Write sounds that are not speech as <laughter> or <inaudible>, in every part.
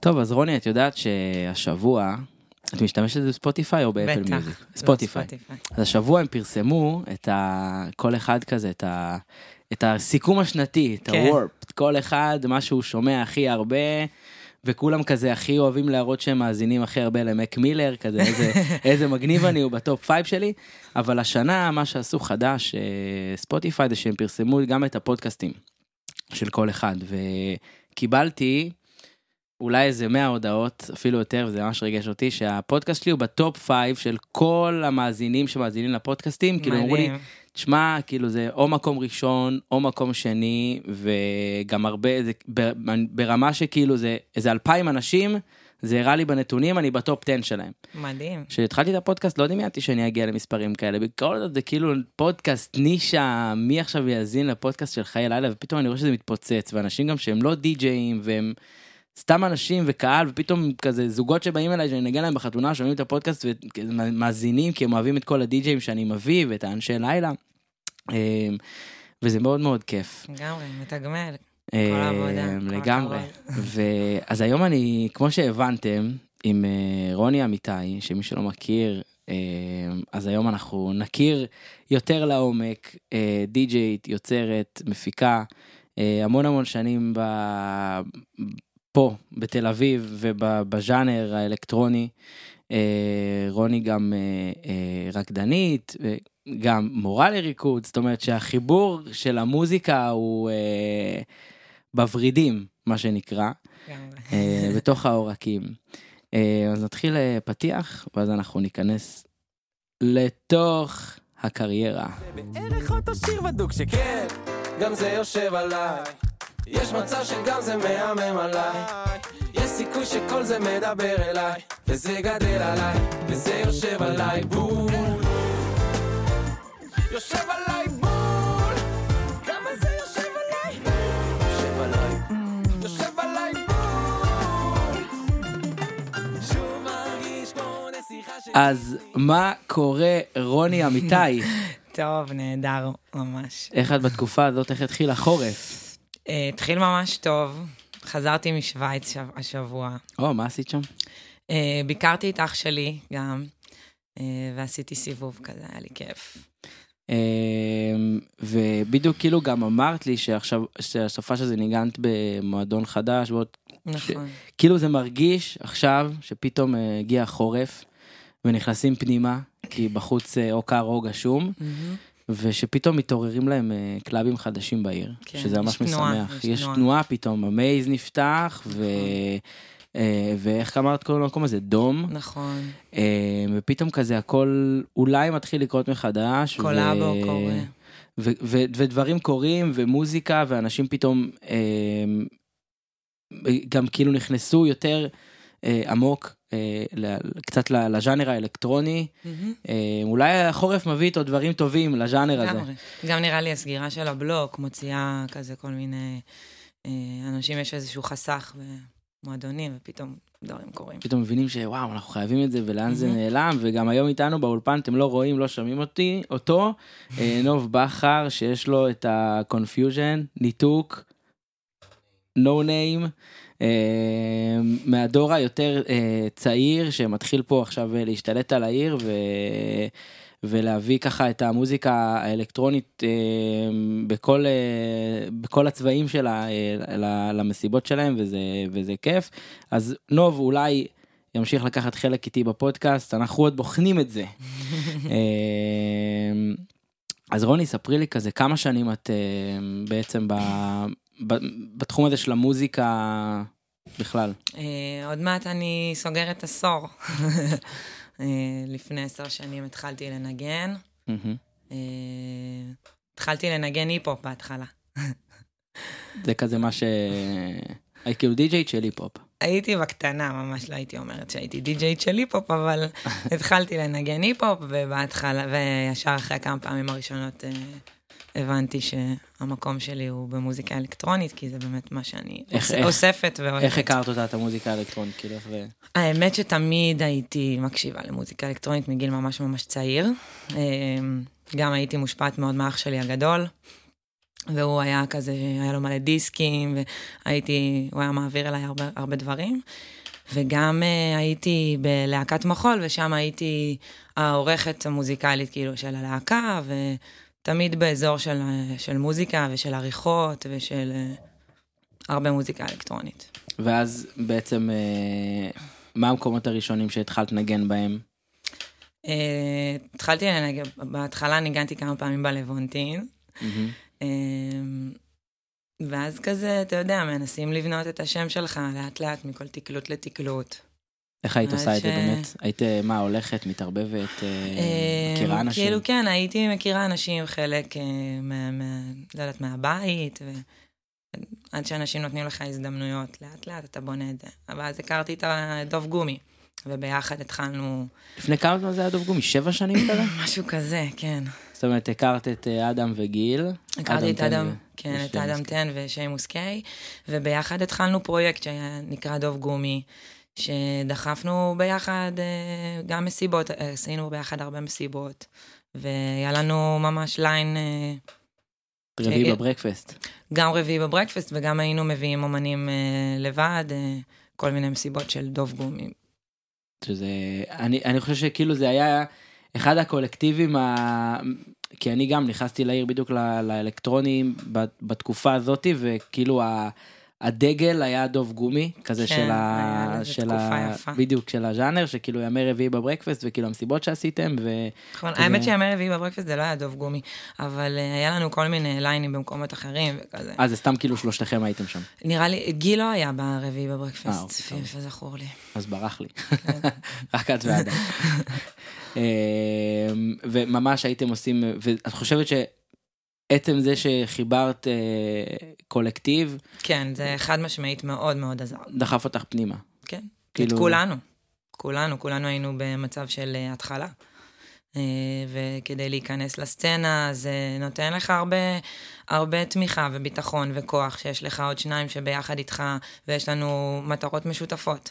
טוב, אז רוני, את יודעת שהשבוע, את משתמשת בספוטיפיי או באפל בטח. Music? לא, ספוטיפיי. ספוטיפיי. אז השבוע הם פרסמו את ה... כל אחד כזה, את ה... את הסיכום השנתי, את כן. הוורפ, כל אחד, מה שהוא שומע הכי הרבה, וכולם כזה הכי אוהבים להראות שהם מאזינים הכי הרבה למק מילר, כזה איזה, <laughs> איזה מגניב אני, הוא ב top five שלי, אבל השנה מה שעשו חדש, אה, ספוטיפיי, זה שהם פרסמו גם את הפודקאסטים של כל אחד, וקיבלתי אולי איזה 100 הודעות, אפילו יותר, וזה ממש ריגש אותי, שהפודקאסט שלי הוא ב top five של כל המאזינים שמאזינים לפודקאסטים, כאילו אמרו לי. תשמע, כאילו זה או מקום ראשון, או מקום שני, וגם הרבה, זה ברמה שכאילו זה איזה אלפיים אנשים, זה הראה לי בנתונים, אני ב top 10 שלהם. מדהים. כשהתחלתי את הפודקאסט לא דמיינתי שאני אגיע למספרים כאלה, בכל זאת זה כאילו פודקאסט נישה, מי עכשיו יאזין לפודקאסט של חיי לילה, ופתאום אני רואה שזה מתפוצץ, ואנשים גם שהם לא די-ג'אים, והם סתם אנשים וקהל, ופתאום כזה זוגות שבאים אליי שאני אנגן להם בחתונה, שומעים את הפודקאסט ומאזינים, כי הם אוהבים את כל הדי-ג'אים שאני מביא, ואת האנשי לילה. אמ, וזה מאוד מאוד כיף. לגמרי, מתגמל. אמ, העבודה, כל לגמרי. הכבוד. ואז היום אני, כמו שהבנתם, עם אה, רוני אמיתי, שמי שלא מכיר, אה, אז היום אנחנו נכיר יותר לעומק, אה, די-ג'יית, יוצרת, מפיקה, אה, המון המון שנים ב... פה, בתל אביב, ובז'אנר האלקטרוני. אה, רוני גם אה, אה, רקדנית, גם מורה לריקוד, זאת אומרת שהחיבור של המוזיקה הוא אה, בוורידים, מה שנקרא. אה, בתוך העורקים. אה, אז נתחיל פתיח, ואז אנחנו ניכנס לתוך הקריירה. בערך אותו שיר בדוק שכן, גם זה יושב עליי. יש מצב שגם זה מהמם עליי. יש סיכוי שכל זה מדבר אליי, וזה גדל עליי, וזה יושב עליי בול. יושב עליי בול. כמה זה יושב עליי? יושב עליי. יושב עליי בול. שוב מרגיש כמו נסיכה של... אז מה קורה, רוני <laughs> אמיתי? טוב, נהדר, ממש. איך את בתקופה הזאת, איך התחיל החורף? אה, התחיל ממש טוב, חזרתי משוויץ שב- השבוע. או, מה עשית שם? אה, ביקרתי את אח שלי גם, אה, ועשיתי סיבוב כזה, היה לי כיף. אה, ובדיוק כאילו גם אמרת לי שעכשיו, שהסופה שזה ניגנת במועדון חדש, ועוד נכון. כאילו זה מרגיש עכשיו שפתאום הגיע החורף ונכנסים פנימה כי בחוץ או קר או גשום. ושפתאום מתעוררים להם אה, קלאבים חדשים בעיר כן, שזה ממש יש תנועה, משמח יש יש תנועה. תנועה פתאום המייז נפתח ו... אה, ואיך אמרת קוראים למקום הזה דום נכון, אה, ופתאום כזה הכל אולי מתחיל לקרות מחדש. ו- קולאבו קורה. ו- ו- ודברים קורים ומוזיקה ואנשים פתאום אה, גם כאילו נכנסו יותר עמוק אה, ל- קצת לז'אנר האלקטרוני מהמם. אה, אולי החורף מביא איתו דברים טובים לז'אנר הזה. גם נראה לי הסגירה של הבלוק מוציאה כזה כל מיני... אה, אנשים יש איזשהו חסך במועדונים, ופתאום דברים קורים. פתאום מבינים שוואו אנחנו חייבים את זה ולאן זה מהמם. נעלם וגם היום איתנו באולפן אתם לא רואים לא שומעים אותי אותו אה, <laughs> נוב בכר שיש לו את ה-confusion ניתוק no name אה, מהדור היותר אה, צעיר שמתחיל פה עכשיו אה, להשתלט על העיר ו... ולהביא ככה את המוזיקה האלקטרונית אה, בכל, אה, בכל הצבעים שלה אה, למסיבות שלהם וזה, וזה כיף. אז נוב אולי ימשיך לקחת חלק איתי בפודקאסט, אנחנו עוד בוחנים את זה. <laughs> אה, אז רוני, ספרי לי כזה כמה שנים את אה, בעצם ב, בתחום הזה של המוזיקה בכלל. אה, עוד מעט אני סוגרת עשור. <laughs> אה, לפני עשר שנים התחלתי לנגן. אה, התחלתי לנגן היפ-הופ בהתחלה. <laughs> זה כזה מה ש... היית כאילו די-ג'יית של היפ-הופ. הייתי בקטנה, ממש לא הייתי אומרת שהייתי די-ג'יית של היפ-הופ, אבל <laughs> התחלתי לנגן היפ-הופ, ובהתחלה, וישר אחרי כמה פעמים הראשונות אה, הבנתי שהמקום שלי הוא במוזיקה אלקטרונית, כי זה באמת מה שאני איך- אוס- איך- אוספת ואוהבת. איך הכרת אותה, את המוזיקה האלקטרונית? כאילו, איך זה... האמת שתמיד הייתי מקשיבה למוזיקה אלקטרונית מגיל ממש ממש צעיר. אה, גם הייתי מושפעת מאוד מאח שלי הגדול. והוא היה כזה, היה לו מלא דיסקים, והייתי, הוא היה מעביר אליי הרבה, הרבה דברים. וגם uh, הייתי בלהקת מחול, ושם הייתי העורכת המוזיקלית כאילו של הלהקה, ותמיד באזור של, של מוזיקה ושל עריכות ושל uh, הרבה מוזיקה אלקטרונית. ואז בעצם, uh, מה המקומות הראשונים שהתחלת לנגן בהם? התחלתי לנגן, בהתחלה ניגנתי כמה פעמים בלוונטין. Mm-hmm. ואז כזה, אתה יודע, מנסים לבנות את השם שלך לאט לאט מכל תקלוט לתקלוט. איך היית עושה את זה באמת? היית, מה, הולכת, מתערבבת, אה, מכירה אנשים? כאילו, כן, הייתי מכירה אנשים, חלק, אה, לא יודעת, מהבית, עד שאנשים נותנים לך הזדמנויות, לאט לאט אתה בונה את זה. אבל אז הכרתי את הדוב גומי, וביחד התחלנו... לפני כמה זמן זה היה דוב גומי? שבע שנים כזה? <laughs> משהו כזה, כן. זאת אומרת, הכרת את אה, אדם וגיל. הכרתי את אדם, כן, את אדם טן ושיימוס קיי, וביחד התחלנו פרויקט שנקרא דוב גומי, שדחפנו ביחד אה, גם מסיבות, אה, עשינו ביחד הרבה מסיבות, והיה לנו ממש ליין... רביעי בברקפסט. גם רביעי בברקפסט, וגם היינו מביאים אומנים לבד, כל מיני מסיבות של דוב גומי. שזה, אני, אני חושב שכאילו זה היה... אחד הקולקטיבים, ה... כי אני גם נכנסתי לעיר בדיוק לאלקטרונים בתקופה הזאתי, וכאילו הדגל היה דוב גומי, כזה כן, של ה... של ה... יפה. בדיוק, של הז'אנר, שכאילו ימי רביעי בברקפסט, וכאילו המסיבות שעשיתם, ו... נכון, כזה... האמת שימי רביעי בברקפסט זה לא היה דוב גומי, אבל uh, היה לנו כל מיני ליינים במקומות אחרים, וכזה. אה, זה סתם כאילו שלושתכם הייתם שם. נראה לי, גיל לא היה ברביעי בברקפסט, אה, אוקיי, לפי זכור לי. אז ברח לי. כן. <laughs> רק את ועדה. <laughs> אמ, וממש הייתם עושים, ואת חושבת שעצם זה שחיברת אה, קולקטיב, כן, זה חד משמעית מאוד מאוד עזר. דחף אותך פנימה. כן, כאילו... את כולנו, כולנו, כולנו היינו במצב של אה, התחלה. אה, וכדי להיכנס לסצנה זה נותן לך הרבה, הרבה תמיכה וביטחון וכוח שיש לך עוד שניים שביחד איתך ויש לנו מטרות משותפות.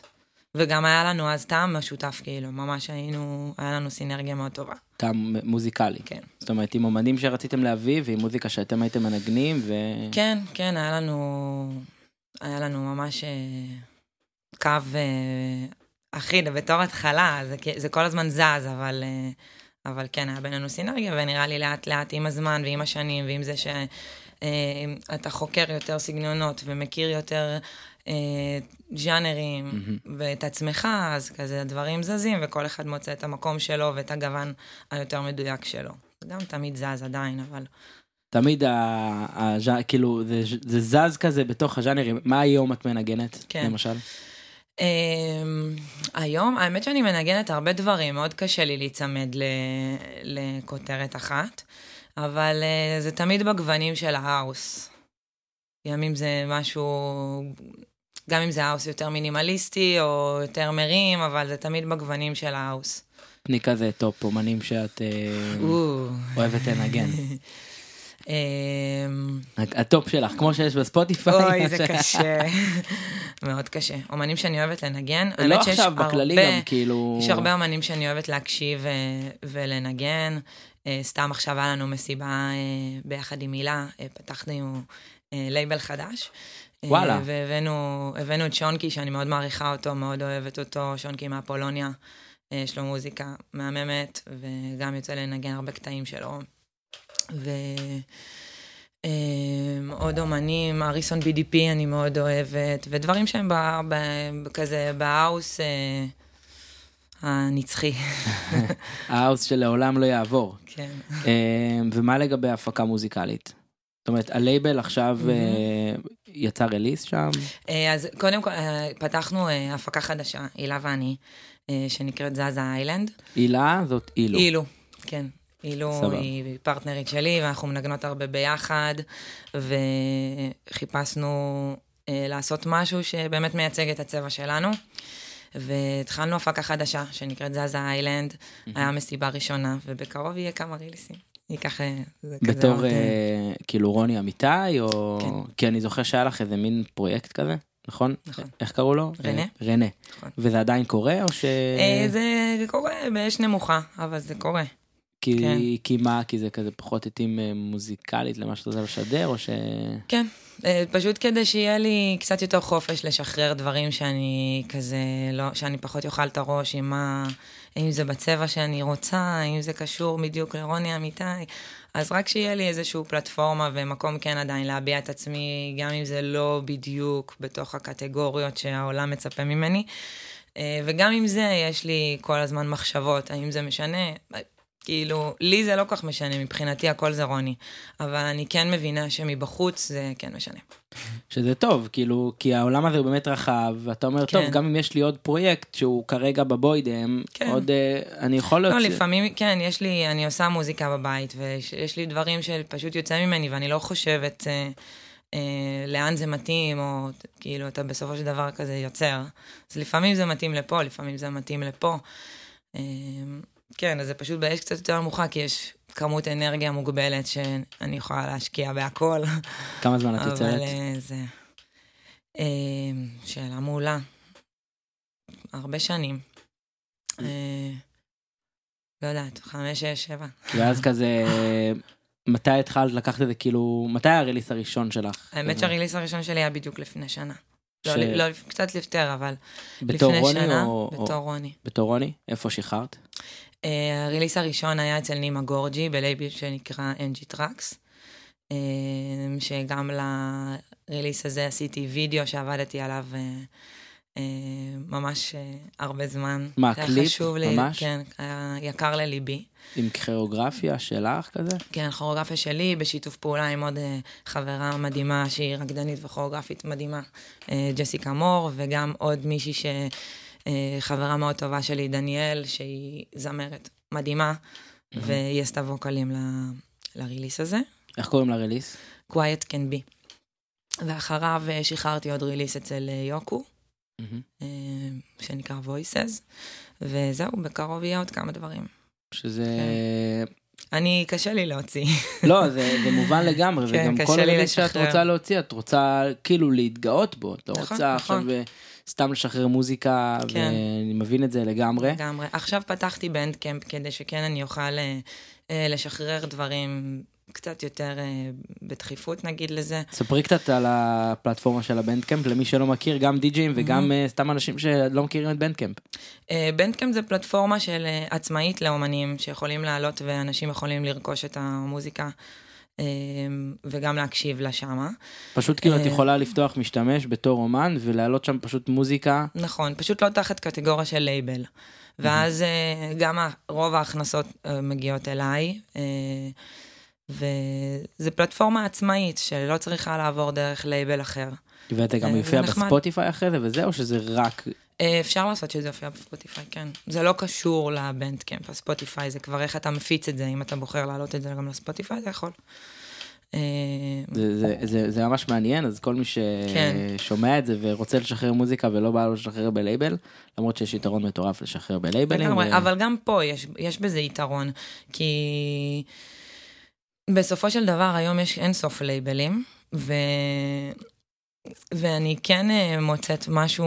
וגם היה לנו אז טעם משותף, כאילו, ממש היינו, היה לנו סינרגיה מאוד טובה. טעם מוזיקלי. כן. זאת אומרת, עם אומנים שרציתם להביא, ועם מוזיקה שאתם הייתם מנגנים, ו... כן, כן, היה לנו, היה לנו ממש אה, קו אה, אחיד, בתור התחלה, זה, זה כל הזמן זז, אבל... אה, אבל כן, היה בינינו סינרגיה, ונראה לי לאט לאט עם הזמן ועם השנים, ועם זה שאתה חוקר יותר סגנונות ומכיר יותר ז'אנרים mm-hmm. ואת עצמך, אז כזה הדברים זזים, וכל אחד מוצא את המקום שלו ואת הגוון היותר מדויק שלו. זה גם תמיד זז עדיין, אבל... תמיד, ה, ה, ה, כאילו, זה, זה זז כזה בתוך הז'אנרים. מה היום את מנגנת, כן. למשל? Um, היום, האמת שאני מנגנת הרבה דברים, מאוד קשה לי להיצמד ל, לכותרת אחת, אבל uh, זה תמיד בגוונים של ההאוס. ימים זה משהו גם אם זה האוס יותר מינימליסטי או יותר מרים, אבל זה תמיד בגוונים של האוס. תני כזה טופ אומנים שאת אה, אוהבת לנגן. <laughs> אמ, הטופ שלך, כמו שיש בספוטיפיי. אוי, זה <laughs> קשה. מאוד קשה. אומנים שאני אוהבת לנגן. לא עכשיו, בכללי גם, כאילו... יש הרבה אומנים שאני אוהבת להקשיב אה, ולנגן. אה, סתם עכשיו היה לנו מסיבה ביחד עם הילה, פתחנו לייבל חדש. וואלה. והבאנו את שונקי, שאני מאוד מעריכה אותו, מאוד אוהבת אותו, שונקי מהאפולוניה. אה, יש לו מוזיקה מהממת, וגם יוצא לנגן הרבה קטעים שלו. ועוד אה, אומנים, אריסון BDP אני מאוד אוהבת, ודברים שהם כזה בהאוס אה, הנצחי. <laughs> ההאוס שלעולם לא יעבור. כן. ומה לגבי הפקה מוזיקלית? זאת אומרת, הלייבל עכשיו mm-hmm. יצא release שם? אה, אז קודם כל, אה, פתחנו הפקה חדשה, הילה ואני, שנקראת זזה Island. הילה זאת אילו. אילו, כן. אילו סבא. היא פרטנרית שלי, ואנחנו מנגנות הרבה ביחד, וחיפשנו לעשות משהו שבאמת מייצג את הצבע שלנו. והתחלנו הפקה חדשה שנקראת זזה איילנד, mm-hmm. היה מסיבה ראשונה, ובקרוב יהיה כמה ריליסים. אה, זה כזה... בתור אה, כאילו רוני אמיתי, או... כן. כי אני זוכר שהיה לך איזה מין פרויקט כזה, נכון? נכון. איך קראו לו? רנה. רנה. נכון. וזה עדיין קורה, או ש... אה, זה קורה באש נמוכה, אבל זה קורה. כי, כן. כי מה, כי זה כזה פחות התאים אה, מוזיקלית למה שאתה רוצה לשדר, או ש... כן, אה, פשוט כדי שיהיה לי קצת יותר חופש לשחרר דברים שאני כזה, לא, שאני פחות אוכל את הראש עם מה, אם זה בצבע שאני רוצה, אם זה קשור בדיוק לרוני אמיתי, אז רק שיהיה לי איזושהי פלטפורמה ומקום כן עדיין להביע את עצמי, גם אם זה לא בדיוק בתוך הקטגוריות שהעולם מצפה ממני. אה, וגם עם זה יש לי כל הזמן מחשבות, האם זה משנה? כאילו, לי זה לא כל כך משנה, מבחינתי הכל זה רוני. אבל אני כן מבינה שמבחוץ זה כן משנה. שזה טוב, כאילו, כי העולם הזה הוא באמת רחב, ואתה אומר, טוב, כן. גם אם יש לי עוד פרויקט שהוא כרגע בבוידם, כן. עוד, אה, אני יכול לא, להוציא... לפעמים, כן, יש לי, אני עושה מוזיקה בבית, ויש לי דברים שפשוט יוצא ממני, ואני לא חושבת אה, אה, לאן זה מתאים, או כאילו, אתה בסופו של דבר כזה יוצר. אז לפעמים זה מתאים לפה, לפעמים זה מתאים לפה. אה, כן, אז זה פשוט באש קצת יותר נמוכה, כי יש כמות אנרגיה מוגבלת שאני יכולה להשקיע בהכל. כמה זמן את אבל יוצרת? אה, זה... אה, שאלה מעולה. הרבה שנים. אה, לא יודעת, חמש, שש, שבע. ואז כזה, מתי התחלת לקחת את זה, כאילו, מתי הרליס הראשון שלך? האמת שהריליס הראשון שלי היה בדיוק לפני שנה. לא, ש- לא, קצת יותר, אבל לפני שנה. או- בתור רוני. בתור רוני? איפה שחררת? ה release הראשון היה אצל נימה גורג'י, בלייבל שנקרא NG Tracks, אה, שגם ל release הזה עשיתי וידאו שעבדתי עליו אה, אה, ממש הרבה זמן. מה, קליפ? חשוב לי, ממש? כן, היה יקר לליבי. עם כוריאוגרפיה שלך כזה? כן, כוריאוגרפיה שלי, בשיתוף פעולה עם עוד חברה מדהימה, שהיא רקדנית וכוריאוגרפית מדהימה, ג'סיקה מור, וגם עוד מישהי ש... אה, חברה מאוד טובה שלי, דניאל, שהיא זמרת מדהימה, והיא עשתה ווקלים ל- לריליס הזה, איך קוראים לרליס? Quiet Can Be. ואחריו אה, שחררתי עוד ריליס אצל אה, יוקו, שנקרא Voices, וזהו, בקרוב יהיה עוד כמה דברים. שזה... כן. אני, קשה לי להוציא. לא, זה, זה מובן <laughs> לגמרי, כן, וגם כל רליס שאת. רוצה להוציא, את רוצה כאילו להתגאות בו, את לא נכון, רוצה נכון. עכשיו סתם לשחרר מוזיקה, כן. ואני מבין את זה לגמרי. לגמרי. עכשיו פתחתי בנדקאמפ כדי שכן אני אוכל אה, אה, לשחרר דברים קצת יותר אה, בדחיפות, נגיד לזה. ספרי קצת על הפלטפורמה של הבנדקאמפ, למי שלא מכיר, גם די-ג'ים וגם אה, סתם אנשים שלא מכירים את בנדקאמפ. בנדקאמפ זה פלטפורמה של עצמאית לאומנים שיכולים לעלות ואנשים יכולים לרכוש את המוזיקה וגם להקשיב לה שמה. פשוט כאילו את אה. יכולה לפתוח משתמש בתור אומן ולהעלות שם פשוט מוזיקה. נכון, פשוט לא תחת קטגוריה של לייבל. ואז אה, גם רוב ההכנסות אה, מגיעות אליי, וזו פלטפורמה עצמאית שלא צריכה לעבור דרך לייבל אחר. ואתה גם יופיע. בספוטיפיי אחרי זה וזה, או שזה רק... אה, אפשר לעשות שזה יופיע בספוטיפיי, כן. זה לא קשור לבנדקאמפ, הספוטיפיי זה כבר איך אתה מפיץ את זה, אם אתה בוחר להעלות את זה גם לספוטיפיי, אתה יכול. אה, זה, זה, זה, זה ממש מעניין, אז כל מי כן. ששומע את זה ורוצה לשחרר מוזיקה ולא בא לו לשחרר בלייבל, למרות שיש יתרון מטורף לשחרר בלייבלים. לגמרי, ו- אבל גם פה יש, יש בזה יתרון, כי בסופו של דבר היום יש אין סוף לייבלים, ו... ואני כן אה, מוצאת משהו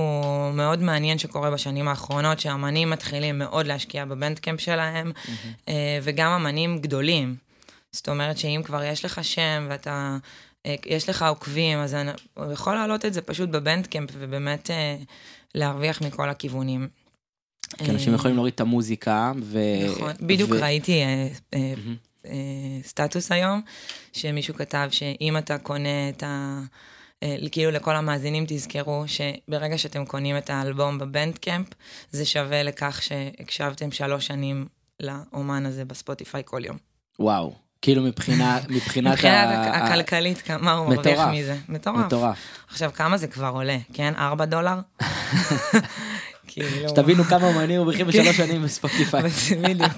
מאוד מעניין שקורה בשנים האחרונות, שאמנים מתחילים מאוד להשקיע בבנדקאמפ שלהם, אה, וגם אמנים גדולים. זאת אומרת שאם כבר יש לך שם ואתה, אה, יש לך עוקבים, אז אני- הוא יכול להעלות את זה פשוט בבנדקאמפ, ובאמת להרוויח מכל הכיוונים. כי אנשים יכולים להוריד את המוזיקה, ו... נכון, בדיוק ו- ראיתי סטטוס היום, שמישהו כתב שאם אתה קונה את ה... אה, כאילו לכל המאזינים תזכרו שברגע שאתם קונים את האלבום בבנדקאמפ, זה שווה לכך שהקשבתם שלוש שנים לאומן הזה בספוטיפיי כל יום. וואו, כאילו מבחינה, <laughs> מבחינת מבחינת ה- ה- הכלכלית, כמה הוא מרוויח. מזה. מטורף. מטורף. עכשיו, כמה זה כבר עולה, כן? ארבע דולר? <laughs> <laughs> כאילו... שתבינו כמה אומנים מרוויחים בשלוש שנים בספוטיפיי. בדיוק.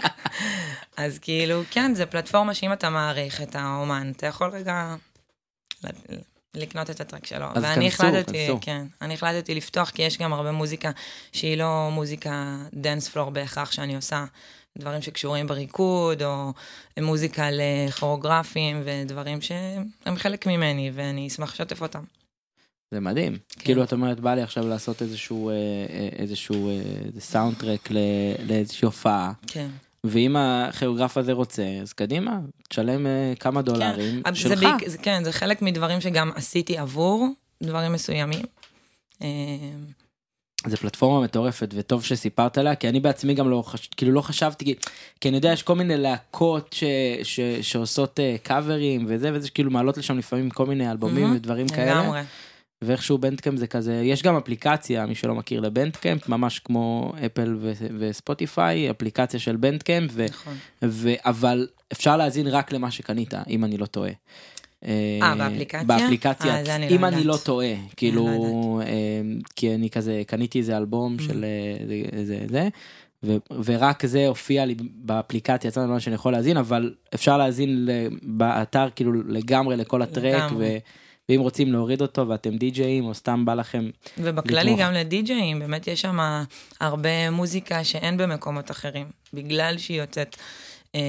אז כאילו, כן, זה פלטפורמה שאם אתה מעריך את האומן, אתה יכול רגע לקנות את הטרק שלו. אז ואני כנסו, החלטתי, כנסו. כן, אני החלטתי לפתוח, כי יש גם הרבה מוזיקה שהיא לא מוזיקה dance floor בהכרח שאני עושה. דברים שקשורים בריקוד, או מוזיקה לכוריאוגרפים, ודברים שהם חלק ממני, ואני אשמח לשתף אותם. זה מדהים. כן. כאילו את אומרת, בא לי עכשיו לעשות איזשהו, אה, אה, איזשהו אה, soundtrack ל- לאיזושהי הופעה. כן. ואם הכוריאוגרף הזה רוצה, אז קדימה, תשלם אה, כמה דולרים אבל זה שלך. בעיק- זה, כן, זה חלק מדברים שגם עשיתי עבור דברים מסוימים. אה, זה פלטפורמה מטורפת וטוב שסיפרת עליה כי אני בעצמי גם לא חש... כאילו לא חשבתי כי, כי אני יודע יש כל מיני להקות ש... ש... שעושות קאברים וזה וזה כאילו מעלות לשם לפעמים כל מיני אלבומים מהמם, ודברים כאלה לגמרי. ואיכשהו Bandcamp זה כזה יש גם אפליקציה מי שלא מכיר ל Bandcamp ממש כמו Apple ו... ו Spotify אפליקציה של Bandcamp ו... נכון. ו... אבל אפשר להאזין רק למה שקנית אם אני לא טועה. אה, באפליקציה? באפליקציה, אה, זה אני לא אם אני יודעת. לא טועה, כאילו, לא אה, כי אני כזה קניתי איזה אלבום Mm. של אה, זה- זה, זה, ו- ורק זה הופיע לי באפליקציה, יצא לנו שאני יכול להאזין, אבל אפשר להאזין באתר כאילו לגמרי לכל הטרק, לגמרי. ו- ואם רוצים להוריד אותו ואתם די-ג'אים או סתם בא לכם, ובכללי לתמוך. גם לדי-ג'אים, באמת יש שם הרבה מוזיקה שאין במקומות אחרים, בגלל שהיא יוצאת אה,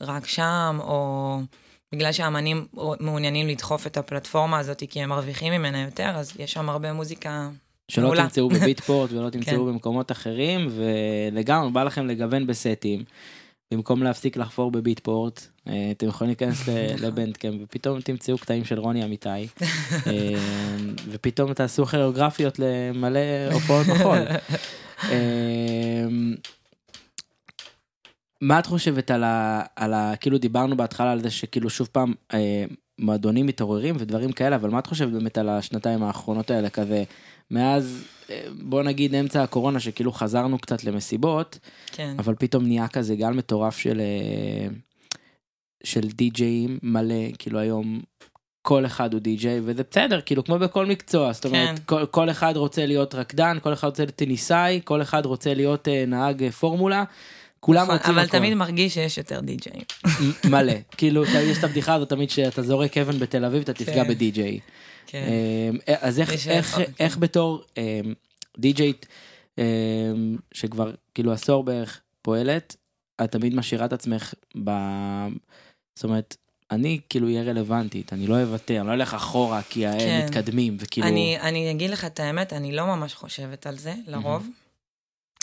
רק שם, או בגלל שהאמנים מעוניינים לדחוף את הפלטפורמה הזאת כי הם מרוויחים ממנה יותר, אז יש שם הרבה מוזיקה שלא מעולה. תמצאו בביטפורט ולא <laughs> תמצאו כן. במקומות אחרים, ולגמרי בא לכם לגוון בסטים. במקום להפסיק לחפור בביטפורט, אה, אתם יכולים להיכנס <laughs> לבנדקאמפ ופתאום תמצאו קטעים של רוני אמיתי, <laughs> אה, ופתאום תעשו כיאוגרפיות למלא הופעות מחול. <laughs> מה את חושבת על ה... על ה... כאילו דיברנו בהתחלה על זה שכאילו שוב פעם אה, מועדונים מתעוררים ודברים כאלה, אבל מה את חושבת באמת על השנתיים האחרונות האלה כזה, מאז אה, בוא נגיד אמצע הקורונה שכאילו חזרנו קצת למסיבות, כן. אבל פתאום נהיה כזה גל מטורף של אה, של די-ג'אים מלא, כאילו היום כל אחד הוא די-ג'יי וזה בסדר, כאילו כמו בכל מקצוע, זאת אומרת, כן. כל, כל אחד רוצה להיות רקדן, כל אחד רוצה להיות טניסאי, כל אחד רוצה להיות אה, נהג אה, פורמולה, כולם רוצים אבל הכל. תמיד מרגיש שיש יותר די-ג'אים. מ- מלא, <laughs> כאילו יש את הבדיחה הזאת תמיד שאתה זורק אבן בתל אביב אתה תפגע כן. בדי-ג'יי. כן. אמ, אז איך. בתור אמ, די-ג'יי אמ, שכבר כאילו עשור בערך פועלת, את תמיד משאירה את עצמך ב... זאת אומרת, אני כאילו אהיה רלוונטית, אני לא אוותר, אני לא אלך אחורה כי הם כן. מתקדמים וכאילו... אני, אני אגיד לך את האמת, אני לא ממש חושבת על זה, לרוב,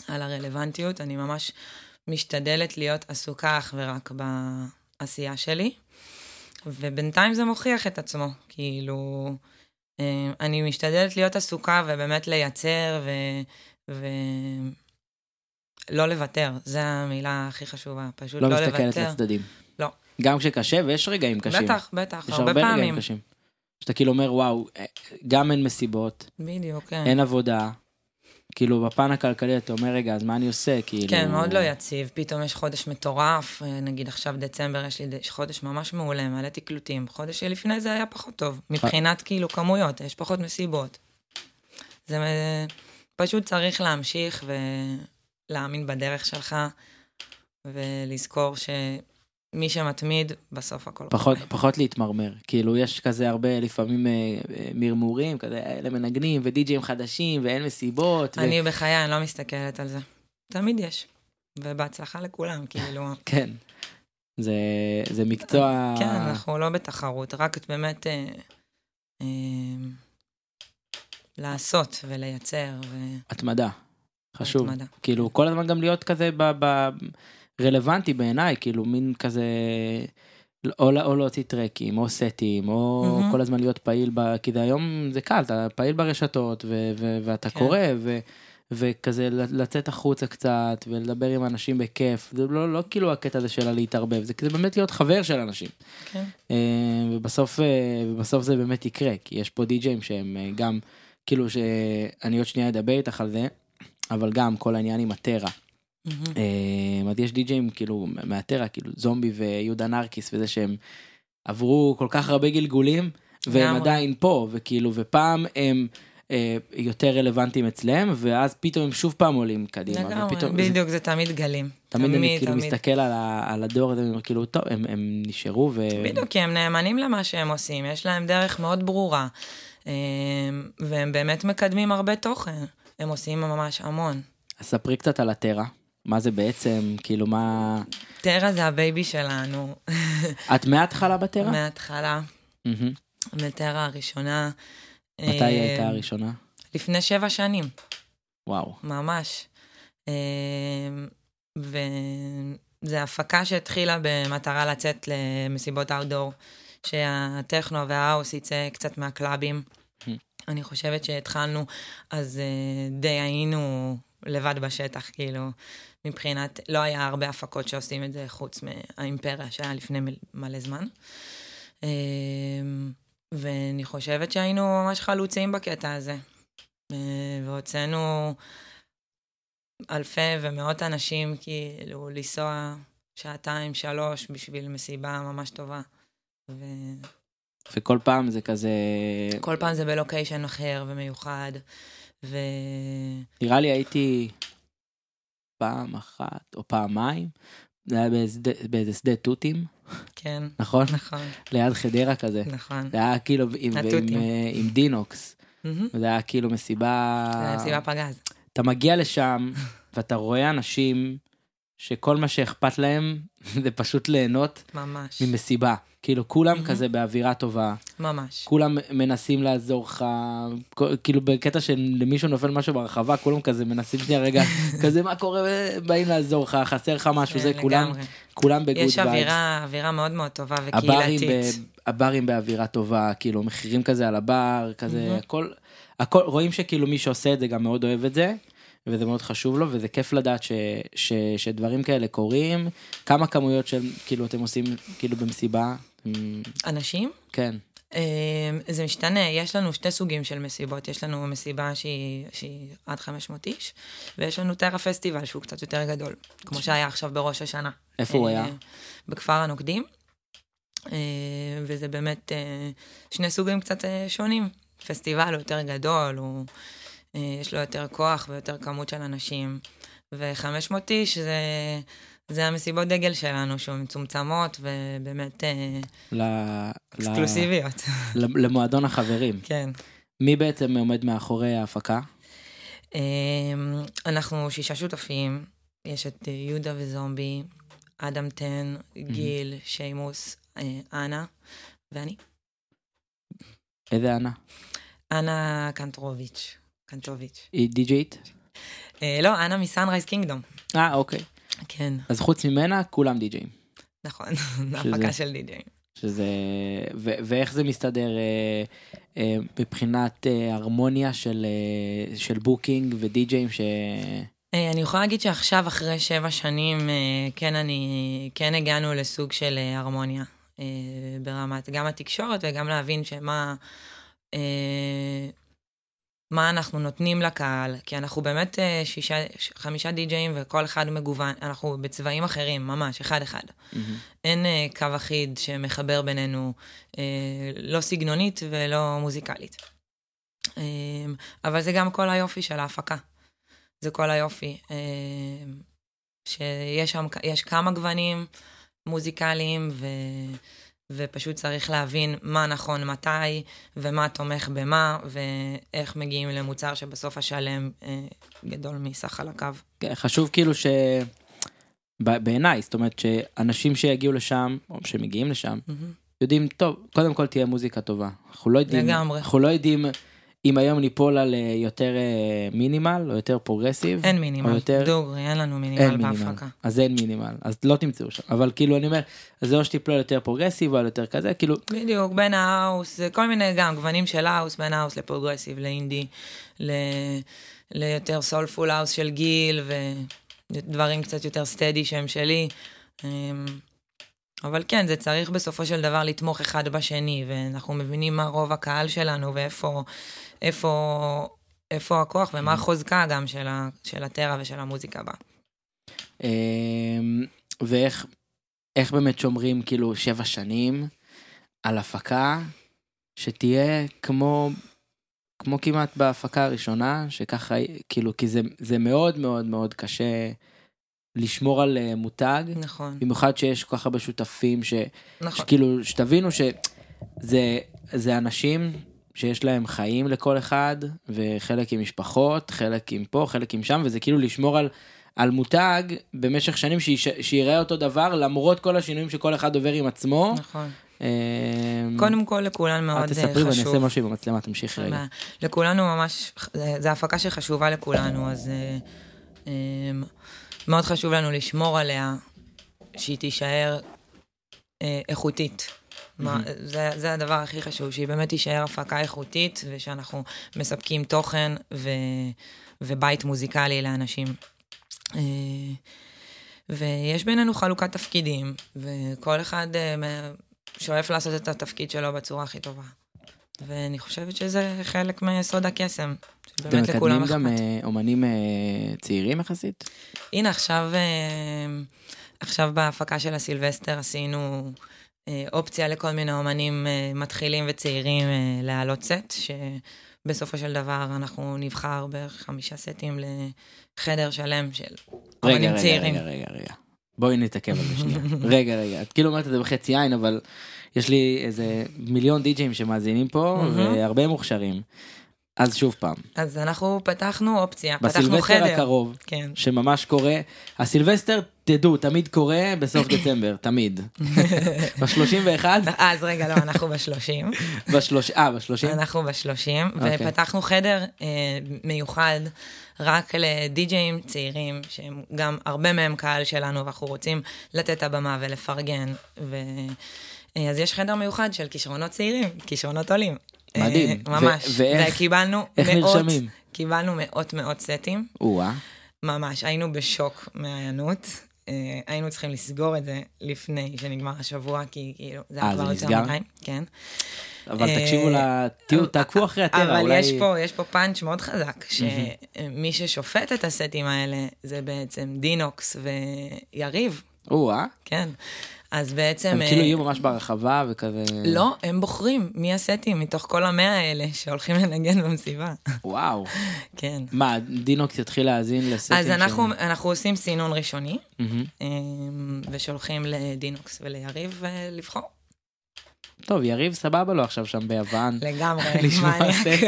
על הרלוונטיות, אני ממש משתדלת להיות עסוקה אך ורק בעשייה שלי, ובינתיים זה מוכיח את עצמו, כאילו, אה, אני משתדלת להיות עסוקה ובאמת לייצר ו... ו... לא לוותר, זו המילה הכי חשובה, פשוט לא לא, מסתכלת לוותר. לצדדים. לא. גם כשקשה ויש רגעים קשים. בטח, בטח, יש הרבה הרבה רגעים פעמים. קשים. שאתה כאילו אומר וואו, אה, גם אין מסיבות, בדיוק, כן. אין עבודה. כאילו בפן הכלכלי אתה אומר רגע אז מה אני עושה כאילו כן, מאוד לא יציב. פתאום יש חודש מטורף, אה, נגיד עכשיו דצמבר יש לי חודש ממש מעולה, מלא תקלוטים. חודש שלפני זה היה פחות טוב, מבחינת כאילו כמויות, יש פחות מסיבות. זה פשוט צריך להמשיך ולהאמין בדרך שלך, ולזכור שמי שמתמיד, בסוף הכל פחות קורה. פחות להתמרמר כאילו יש כזה הרבה לפעמים אה, אה, מרמורים כזה אלה מנגנים ודי-ג'ים חדשים ואין מסיבות. ו- אני בחיי, אני לא מסתכלת על זה. תמיד יש. ובהצלחה לכולם, <laughs> כאילו. כן. זה זה מקצוע כן, אנחנו לא בתחרות, רק באמת אה, אה, לעשות ולייצר. ו- התמדה. חשוב. התמדה. כאילו כל הזמן גם להיות כזה ב... ב... רלוונטי בעיניי כאילו מין כזה או, או להוציא טרקים או סטים או מהמם. כל הזמן להיות פעיל ב... כי זה היום זה קל אתה פעיל ברשתות ו... ו... ואתה כן. קורא ו... וכזה לצאת החוצה קצת ולדבר עם אנשים בכיף זה לא, לא כאילו הקטע הזה של להתערבב זה כזה באמת להיות חבר של אנשים כן. אה, ובסוף אה, ובסוף זה באמת יקרה כי יש פה די-ג'אים שהם אה, גם כאילו שאני עוד שנייה אדבר איתך על זה אבל גם כל העניין עם הטרה. מהמם. אה, אז יש די-ג'אים כאילו מהטרה כאילו זומבי ויהודה נרקיס וזה שהם עברו כל כך הרבה גלגולים והם לגמרי. עדיין פה וכאילו ופעם הם אה, יותר רלוונטיים אצלם ואז פתאום הם שוב פעם עולים קדימה. לגמרי, בדיוק, זה תמיד גלים. תמיד אני כאילו מסתכל על, הדור הזה כאילו טוב הם, הם נשארו ו... בדיוק, כי הם נאמנים למה שהם עושים, יש להם דרך מאוד ברורה, אה, והם באמת מקדמים הרבה תוכן. הם עושים ממש המון. אז ספרי קצת על הטרה מה זה בעצם כאילו מה טרה זה ה baby שלנו, את מההתחלה בטרה? מההתחלה. מטרה הראשונה. מתי אה, היא הייתה הראשונה? לפני שבע שנים. וואו. ממש. אה, זה הפקה שהתחילה במטרה לצאת למסיבות outdoor, שהטכנו וההאוס יצא קצת מהקלאבים. אני חושבת שהתחלנו, אז uh, די היינו לבד בשטח, כאילו, מבחינת, לא היה הרבה הפקות שעושים את זה חוץ מהאימפריה שהיה לפני מלא זמן. Uh, ואני חושבת שהיינו ממש חלוצים בקטע הזה. Uh, והוצאנו אלפי ומאות אנשים, כאילו, לנסוע שעתיים, שלוש, בשביל מסיבה ממש טובה. ו... וכל פעם זה כזה... כל פעם זה בלוקיישן אחר ומיוחד, ו... נראה לי הייתי פעם אחת או פעמיים, זה היה באיזה שדה תותים. כן. נכון? נכון. ליד חדרה כזה. נכון. זה היה כאילו עם, עם, עם, עם דינוקס. זה היה כאילו מסיבה... זה היה מסיבה פגז. אתה מגיע לשם ואתה רואה אנשים שכל מה שאכפת להם <laughs> זה פשוט ליהנות ממש. ממסיבה. כאילו כולם mm-hmm. כזה באווירה טובה. ממש. כולם מנסים לעזור לך, כאילו בקטע שלמישהו נופל משהו ברחבה, כולם כזה מנסים שנייה רגע, <laughs> כזה מה קורה, באים לעזור לך, חסר לך משהו, זה כולם, כולם בגוד יש אווירה, אווירה מאוד מאוד טובה וקהילתית. הברים באווירה טובה, כאילו מחירים כזה על הבר, כזה, mm-hmm. הכל, הכל, רואים שכאילו מי שעושה את זה גם מאוד אוהב את זה. וזה מאוד חשוב לו וזה כיף לדעת ש, ש, שדברים כאלה קורים כמה כמויות של כאילו אתם עושים כאילו במסיבה אנשים? כן. אמ, זה משתנה, יש לנו שתי סוגים של מסיבות, יש לנו מסיבה שהיא, שהיא עד 500 איש, ויש לנו טרה פסטיבל שהוא קצת יותר גדול, כמו שהיה עכשיו בראש השנה. איפה הוא היה? אה, בכפר הנוקדים, אה, וזה באמת אה, שני סוגים קצת שונים. פסטיבל הוא יותר גדול, הוא, יש לו יותר כוח ויותר כמות של אנשים, ו-500 איש זה... זה המסיבות דגל שלנו, שהן מצומצמות ובאמת אה, ל... אקסקלוסיביות. ל... למועדון החברים. כן. מי בעצם עומד מאחורי ההפקה? אמ, אנחנו שישה שותפים, יש את יהודה וזומבי, אדם טן, גיל, שיימוס, אה, אנה ואני. איזה אנה? אנה קנטרוביץ'. קנטוביץ'. היא די-ג'יית? אה, לא, אנה מ Sunrise Kingdom. אה, אוקיי. כן. אז חוץ ממנה, כולם די-ג'אים. נכון, <laughs> זו הפקה של די-ג'אים. שזה, ו- ואיך זה מסתדר אה, אה, מבחינת אה, הרמוניה של, אה, של booking ודי-ג'אים ש... אה, אני יכולה להגיד שעכשיו, אחרי שבע שנים, אה, כן, אני, כן הגענו לסוג של אה, הרמוניה. ברמת גם התקשורת וגם להבין שמה, מה אנחנו נותנים לקהל, כי אנחנו באמת אה, שישה, חמישה די-ג'אים וכל אחד מגוון, אנחנו בצבעים אחרים, ממש, אחד-אחד. Mm-hmm. אין אה, קו אחיד שמחבר בינינו, אה, לא סגנונית ולא מוזיקלית. אבל זה גם כל היופי של ההפקה. זה כל היופי. שיש שם, יש כמה גוונים מוזיקליים, ו... ופשוט צריך להבין מה נכון מתי, ומה תומך במה, ואיך מגיעים למוצר שבסוף השלם אה, גדול מסך חלקיו. כן, חשוב כאילו ש... בעיניי, זאת אומרת שאנשים שיגיעו לשם, או שמגיעים לשם, mm-hmm. יודעים, טוב, קודם כל תהיה מוזיקה טובה. אנחנו לא יודעים, לגמרי. אנחנו לא יודעים אם היום ניפול על יותר אה, minimal או יותר progressive. אין minimal, יותר... דוגרי, אין לנו minimal אין בהפקה. minimal. אז אין minimal, אז לא תמצאו שם. אבל כאילו אני אומר, זה או שתיפלו על יותר progressive או על יותר כזה, כאילו... בדיוק, בין house, כל מיני גם גוונים של house, בין house ל progressive, ל indie, ל... ליותר soulful house של גיל, ודברים קצת יותר steady שהם שלי. אמ, אבל כן, זה צריך בסופו של דבר לתמוך אחד בשני, ואנחנו מבינים מה רוב הקהל שלנו ואיפה איפה, איפה הכוח ומה mm-hmm. החוזקה גם של, ה, של הטרה ושל המוזיקה בה. אמ, ואיך איך באמת שומרים כאילו שבע שנים על הפקה שתהיה כמו כמו כמעט בהפקה הראשונה שככה כאילו כי זה זה מאוד מאוד מאוד קשה לשמור על אה, מותג נכון במיוחד שיש כל כך הרבה שותפים ש, נכון. שכאילו שתבינו שזה זה אנשים שיש להם חיים לכל אחד, וחלק עם משפחות, חלק עם פה, חלק עם שם, וזה כאילו לשמור על, על מותג במשך שנים שיש, שיראה אותו דבר, למרות כל השינויים שכל אחד עובר עם עצמו. נכון. אמ, קודם כל לכולנו מאוד חשוב. את תספרי ואני אעשה משהו עם המצלמה, תמשיכי רגע. לכולנו ממש, זו הפקה שחשובה לכולנו, אז אה, אמ, מאוד חשוב לנו לשמור עליה שהיא תישאר אה, איכותית. מה, זה, זה הדבר הכי חשוב, שהיא באמת תישאר הפקה איכותית, ושאנחנו מספקים תוכן ו, ובית מוזיקלי לאנשים. אה, ויש בינינו חלוקת תפקידים, וכל אחד אה, שואף לעשות את התפקיד שלו בצורה הכי טובה. ואני חושבת שזה חלק מסוד הקסם. אתם שבאמת לכולם מקדמים אכפת. גם אה, אומנים צעירים יחסית? הנה, עכשיו, עכשיו בהפקה של הסילבסטר עשינו אופציה לכל מיני אומנים אה, מתחילים וצעירים אה, להעלות סט, שבסופו של דבר אנחנו נבחר בערך חמישה סטים לחדר שלם של רגע, אומנים רגע, צעירים. רגע, רגע, רגע. בואי נתעכב על זה שנייה. <laughs> רגע, רגע, את כאילו אומרת את זה בחצי עין, אבל יש לי איזה מיליון די-ג'אים שמאזינים פה. והרבה מוכשרים. אז שוב פעם, אז אנחנו פתחנו אופציה, פתחנו בסילבסטר חדר. הקרוב, כן. שממש קורה, הסילבסטר, תדעו, תמיד קורה בסוף <laughs> דצמבר, תמיד. <laughs> ב-31, אז רגע, לא, אנחנו בשלושים. <laughs> בשלוש... אה, ב-30? אנחנו בשלושים, אוקיי. ופתחנו חדר אה, מיוחד רק לדי-ג'אים צעירים, שהם גם הרבה מהם קהל שלנו, ואנחנו רוצים לתת את הבמה ולפרגן. ו... אה, אז יש חדר מיוחד של כישרונות צעירים, כישרונות עולים. אה, מדהים. ו- ממש. ואיך- וקיבלנו איך מאות, נרשמים? קיבלנו מאות מאות סטים, או-אה. ממש, היינו בשוק מההיענות. אה, היינו צריכים לסגור את זה לפני שנגמר השבוע, כי כאילו, זה אה, היה זה כבר יותר? מדי. כן. אבל אה, תקשיבו ל... תהיו, תעקבו אחרי אבל אולי... יש פה, יש פה פאנץ' מאוד חזק, שמי ששופט את הסטים האלה זה בעצם דינוקס ויריב, או-אה. כן. אז בעצם... הם אה, כאילו יהיו ממש ברחבה וכזה... לא, הם בוחרים מי הסטים מתוך כל המאה האלה שהולכים לנגן במסיבה. וואו. כן. מה, דינוקס יתחיל להאזין לסטים אז של- אנחנו, אנחנו עושים סינון ראשוני. אה, ושולחים לדינוקס וליריב אה, לבחור. טוב, יריב סבבה לו עכשיו שם ביוון. לגמרי, <laughs> לשמוע. סטים,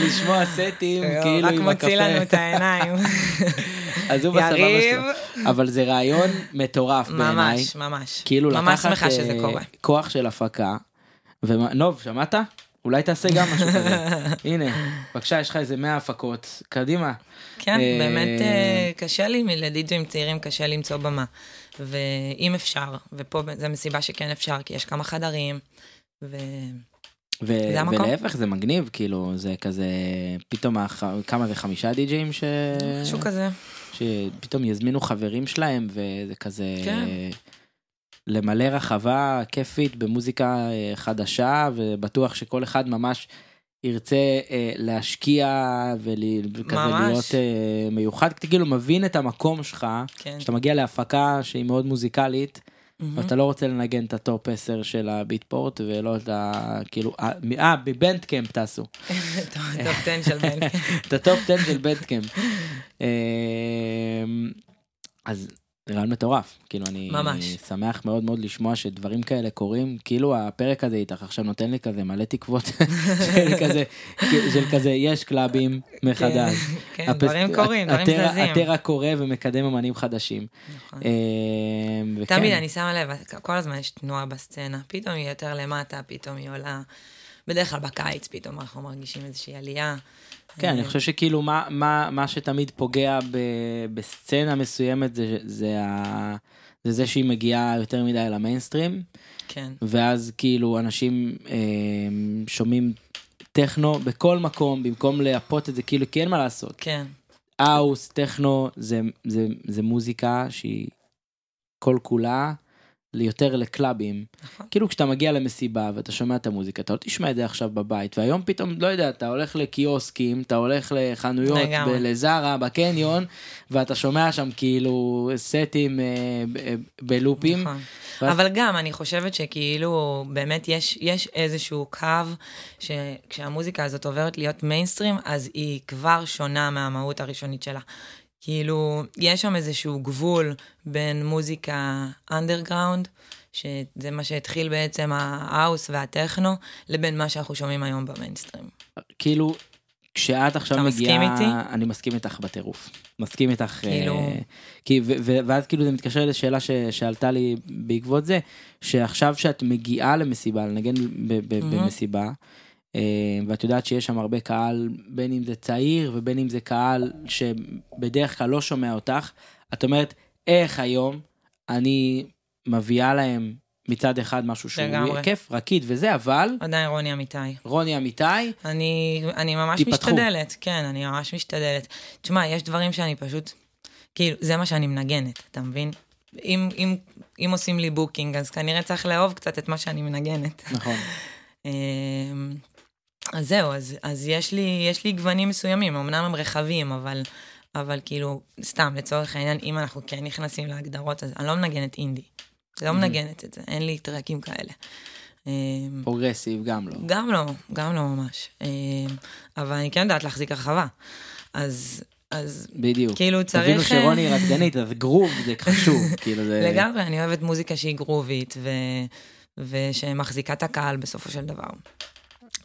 לשמוע סטים, <laughs> כאילו רק עם מוציא לנו את הקפה. העיניים. <laughs> אז הוא בסבבה שלו. אבל זה רעיון מטורף בעיניי. ממש, ממש. כאילו ממש לקחת קורה. כוח של הפקה. ונוב, שמעת? אולי תעשה גם משהו כזה. <laughs> הנה, בבקשה, יש לך איזה 100 הפקות. קדימה. כן, אה, באמת אה, קשה לי, לדיג'ים צעירים קשה למצוא במה. ואם אפשר, ופה זו מסיבה שכן אפשר, כי יש כמה חדרים, ו... ו- זה המקום. ולהפך זה מגניב כאילו זה כזה פתאום כמה זה חמישה די-ג'אים ש... משהו כזה. שפתאום יזמינו חברים שלהם וזה כזה כן. למלא רחבה כיפית במוזיקה אה, חדשה ובטוח שכל אחד ממש ירצה אה, להשקיע וכזה ממש. להיות אה, מיוחד כאילו מבין את המקום שלך כן. כשאתה מגיע להפקה שהיא מאוד מוזיקלית מהמם. ואתה לא רוצה לנגן את ה top 10 של ה Beatport ולא את ה... כאילו אה, ב Bandcamp תעשו <laughs> top 10 של Band. את ה top 10 של Bandcamp. <laughs> אמ, אז רעיון מטורף כאילו אני ממש. שמח מאוד מאוד לשמוע שדברים כאלה קורים כאילו הפרק הזה איתך עכשיו נותן לי כזה מלא תקוות <laughs> של כזה של כזה יש קלאבים מחדש. <laughs> כן, הפס- דברים קורים, דברים זזים. הטרה קורה ומקדם אמנים חדשים. נכון. אמ, וכן. תמיד אני שמה לב, כל הזמן יש תנועה בסצנה, פתאום היא יותר למטה, פתאום היא עולה. בדרך כלל בקיץ פתאום אנחנו מרגישים איזושהי עלייה. כן, אני חושב שכאילו מה, מה, מה שתמיד פוגע ב, בסצנה מסוימת זה, זה, ה, זה זה שהיא מגיעה יותר מדי למיינסטרים, כן, ואז כאילו אנשים אה, שומעים טכנו בכל מקום במקום לייפות את זה כאילו כי אין מה לעשות. כן, אאוס, טכנו, זה, זה, זה מוזיקה שהיא כל כולה ליותר לקלאבים. נכון. כאילו כשאתה מגיע למסיבה ואתה שומע את המוזיקה אתה לא תשמע את זה עכשיו בבית והיום פתאום לא יודע אתה הולך לקיוסקים אתה הולך לחנויות. ב- לזארה בקניון ואתה שומע שם כאילו סטים אה, אה, בלופים. נכון. ואז- אבל גם, אני חושבת שכאילו, באמת יש, יש איזשהו קו, שכשהמוזיקה הזאת עוברת להיות מיינסטרים, אז היא כבר שונה מהמהות הראשונית שלה. כאילו, יש שם איזשהו גבול בין מוזיקה underground, שזה מה שהתחיל בעצם ה house וה techno, לבין מה שאנחנו שומעים היום במיינסטרים. כאילו כשאת עכשיו אתה מגיעה מסכים איתי? אני מסכים איתך בטירוף מסכים איתך כאילו- אה, כי ו- ו- ואז כאילו זה מתקשר לשאלה ששאלתה לי בעקבות זה שעכשיו שאת מגיעה למסיבה לנגן ב- ב- מהמם. במסיבה. אה, ואת יודעת שיש שם הרבה קהל בין אם זה צעיר ובין אם זה קהל שבדרך כלל לא שומע אותך את אומרת איך היום אני מביאה להם מצד אחד משהו שהוא לגמרי. כיף, רקיד וזה, אבל עדיין רוני אמיתי. רוני אמיתי, אני, אני ממש תיפתחו. משתדלת, כן, אני ממש משתדלת. תשמע, יש דברים שאני פשוט, כאילו, זה מה שאני מנגנת, אתה מבין? אם, אם, אם עושים לי booking, אז כנראה צריך לאהוב קצת את מה שאני מנגנת. נכון. <laughs> אז זהו, אז, אז יש, לי, יש לי גוונים מסוימים, אמנם הם רחבים, אבל, אבל כאילו, סתם, לצורך העניין, אם אנחנו כן נכנסים להגדרות, אז אני לא מנגנת אינדי. לא מנגנת את זה, אין לי טרקים כאלה. אמ, progressive גם לא. גם לא, גם לא ממש. אמ, אבל אני כן יודעת להחזיק הרחבה. אז, אז בדיוק. כאילו צריך... תבינו שרוני רקדנית, אז גרוב זה חשוב, <laughs> כאילו זה... לגמרי, אני אוהבת מוזיקה שהיא גרובית, ו... ושמחזיקה את הקהל בסופו של דבר.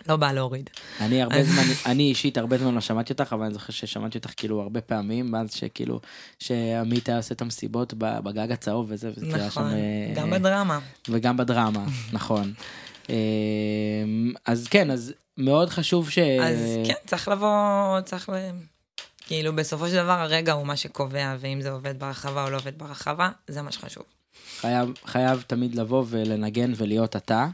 לא בא להוריד. אני הרבה זמן, אני אישית הרבה זמן לא שמעתי אותך, אבל אני זוכר ששמעתי אותך כאילו הרבה פעמים, מאז שכאילו, שעמית היה עושה את המסיבות בגג הצהוב וזה, וזה היה שם... נכון, אה, גם בדרמה. וגם בדרמה, <laughs> נכון. אה, אז כן, אז מאוד חשוב ש... אז כן, צריך לבוא, צריך ל... כאילו, בסופו של דבר הרגע הוא מה שקובע, ואם זה עובד ברחבה או לא עובד ברחבה, זה מה שחשוב. חייב, חייב תמיד לבוא ולנגן ולהיות אתה.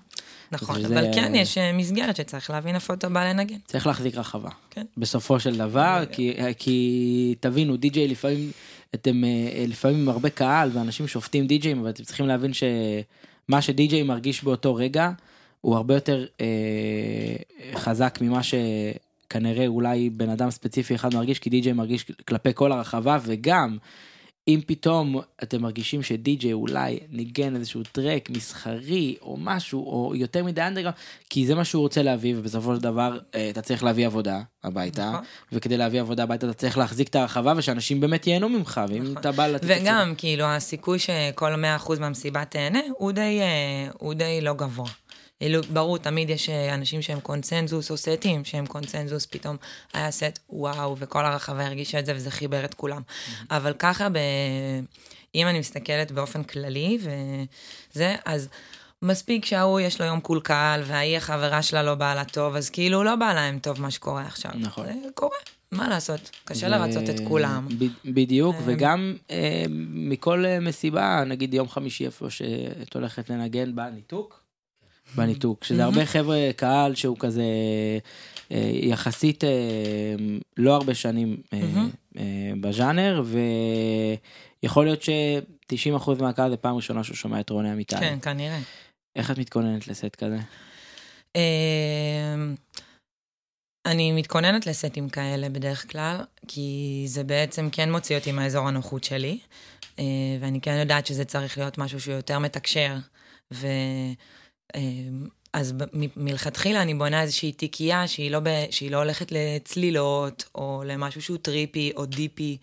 נכון, וזה- אבל כן, יש אה, מסגרת שצריך להבין איפה אתה בא לנגן. צריך להחזיק רחבה. כן. בסופו של דבר, כי, כי תבינו, די-ג'יי לפעמים, אתם אה, לפעמים עם הרבה קהל ואנשים שופטים די-ג'אים, אבל אתם צריכים להבין שמה שדי-ג'יי מרגיש באותו רגע, הוא הרבה יותר אה, חזק ממה שכנראה אולי בן אדם ספציפי אחד מרגיש, כי די-ג'יי מרגיש כלפי כל הרחבה, וגם אם פתאום אתם מרגישים שדי-ג'יי אולי ניגן איזשהו טרק מסחרי או משהו, או יותר מדי אנדרגרם, כי זה מה שהוא רוצה להביא, ובסופו של דבר אה, אתה צריך להביא עבודה הביתה, נכון. וכדי להביא עבודה הביתה אתה צריך להחזיק את הרחבה ושאנשים באמת ייהנו ממך, ואם נכון. אתה בא לתת... וגם, כאילו, הסיכוי שכל 100% מהמסיבה תהנה, הוא די, אה, הוא די לא גבוה. כאילו, ברור, תמיד יש אה, אנשים שהם קונצנזוס, או סטים שהם קונצנזוס, פתאום היה סט וואו, וכל הרחבה הרגישה את זה, וזה חיבר את כולם. אבל ככה, ב... אם אני מסתכלת באופן כללי, וזה, אז מספיק שההוא יש לו יום קולקל, וההיא החברה שלה לא באה לה טוב, אז כאילו לא בא להם טוב מה שקורה עכשיו. נכון. זה קורה, מה לעשות? קשה ו- לרצות את כולם. ב- בדיוק, אה, וגם אה, מכל אה, מסיבה, נגיד יום חמישי איפה שאת הולכת לנגן בניתוק, בניתוק, שזה הרבה חבר'ה קהל שהוא כזה אה, יחסית אה, לא הרבה שנים אה, בז'אנר, ויכול להיות ש-90% מהקהל זה פעם ראשונה שהוא שומע את רוני אמיתי. כן, כנראה. איך את מתכוננת לסט כזה? אמ, אני מתכוננת לסטים כאלה בדרך כלל, כי זה בעצם כן מוציא אותי מהאזור הנוחות שלי, ואני כן יודעת שזה צריך להיות משהו שהוא יותר מתקשר, ו... אמ, אז מלכתחילה אני בונה איזושהי תיקייה שהיא לא, ב... שהיא לא הולכת לצלילות, או למשהו שהוא טריפי או דיפי.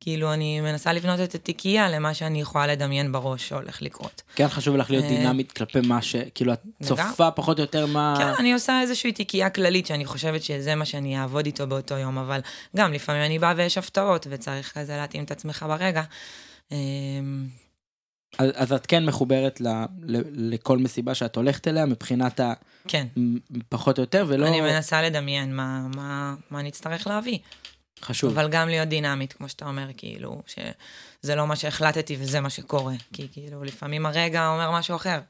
כאילו, אני מנסה לבנות את התיקייה למה שאני יכולה לדמיין בראש שהולך לקרות. כן חשוב לך להיות אה, דינמית כלפי מה ש... כאילו את צופה פחות או יותר מה... כן, אני עושה איזושהי תיקייה כללית שאני חושבת שזה מה שאני אעבוד איתו באותו יום, אבל גם לפעמים אני באה ויש הפתעות וצריך כזה להתאים את עצמך ברגע. אז, אז את כן מחוברת ל, ל, לכל מסיבה שאת הולכת אליה מבחינת ה... כן, פחות או יותר ולא אני מנסה לדמיין מה, מה, מה נצטרך להביא, חשוב. אבל גם להיות דינמית, כמו שאתה אומר, כאילו, שזה לא מה שהחלטתי וזה מה שקורה, כי כאילו, לפעמים הרגע אומר משהו אחר.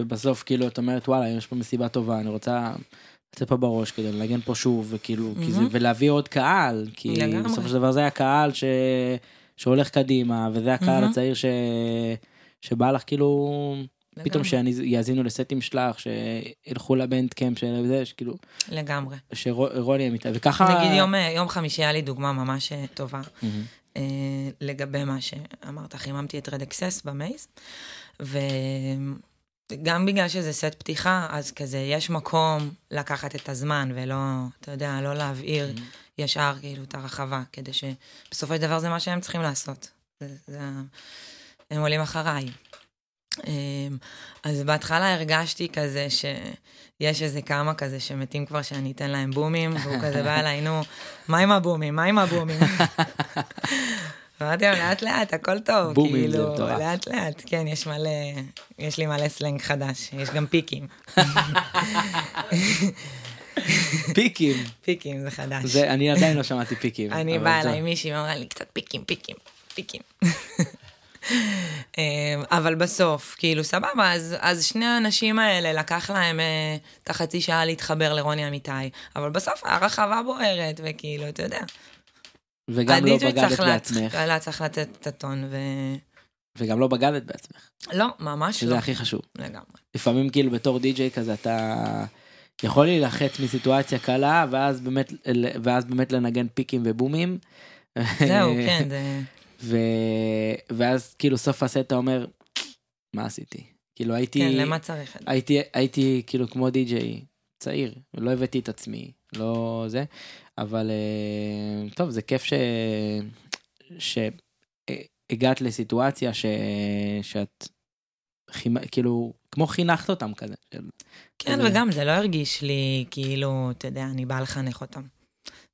ובסוף כאילו את אומרת וואלה יש פה מסיבה טובה אני רוצה לצאת פה בראש כדי לנגן פה שוב וכאילו כי זה, מהמם. ולהביא עוד קהל כי לגמרי. בסופו של דבר זה הקהל ש... שהולך קדימה וזה הקהל מהמם. הצעיר ש... שבא לך כאילו פתאום לגמרי. שיאזינו לסטים שלך שילכו ל Bandcamp של זה שכאילו לגמרי. שרוני אמיתי וככה נגיד יום, יום חמישי היה לי דוגמה ממש אה, טובה. אה, לגבי מה שאמרת, חיממתי את Red Axes ב Maze, וגם בגלל שזה סט פתיחה, אז כזה יש מקום לקחת את הזמן ולא, אתה יודע, לא להבעיר ישר כאילו את הרחבה, כדי שבסופו של דבר זה מה שהם צריכים לעשות. זה, זה, הם עולים אחריי. אה, אז בהתחלה הרגשתי כזה שיש איזה כמה כזה שמתים כבר שאני אתן להם בומים, והוא כזה בא אליי, נו, מה עם הבומים? מה עם הבומים? אמרתי לו, לאט לאט, הכל טוב. בומים זה כאילו. לאט לאט, כן, יש מלא, יש לי מלא סלנג חדש, יש גם פיקים. פיקים פיקים זה חדש. זה אני עדיין לא שמעתי פיקים אני באה זה- אליי מישהי ואמרה לי, קצת פיקים, פיקים, פיקים. אה, אבל בסוף, כאילו, סבבה, אז, אז שני האנשים האלה, לקח להם אה, את החצי שעה להתחבר לרוני אמיתי, אבל בסוף הרחבה בוערת, וכאילו, אתה יודע. וגם לא בגדת בעצמך. להצ- צריך לתת את הטון, ו... וגם לא בגדת בעצמך, לא, ממש שזה לא. הכי חשוב. לגמרי. לפעמים כאילו בתור די-ג'יי כזה אתה יכול להילחץ מסיטואציה קלה ואז באמת ואז באמת לנגן פיקים ובומים. זהו, כן, זה... ו... ואז כאילו סוף הסט אתה אומר מה עשיתי כאילו הייתי כן, למה צריך את זה? הייתי הייתי כאילו כמו די-ג'יי צעיר לא הבאתי את עצמי לא זה אבל אה, טוב זה כיף ש... שהגעת לסיטואציה ש... שאת חימ- כאילו כמו חינכת אותם כזה. כן, זה- וגם זה לא הרגיש לי כאילו, אתה יודע, אני באה לחנך אותם.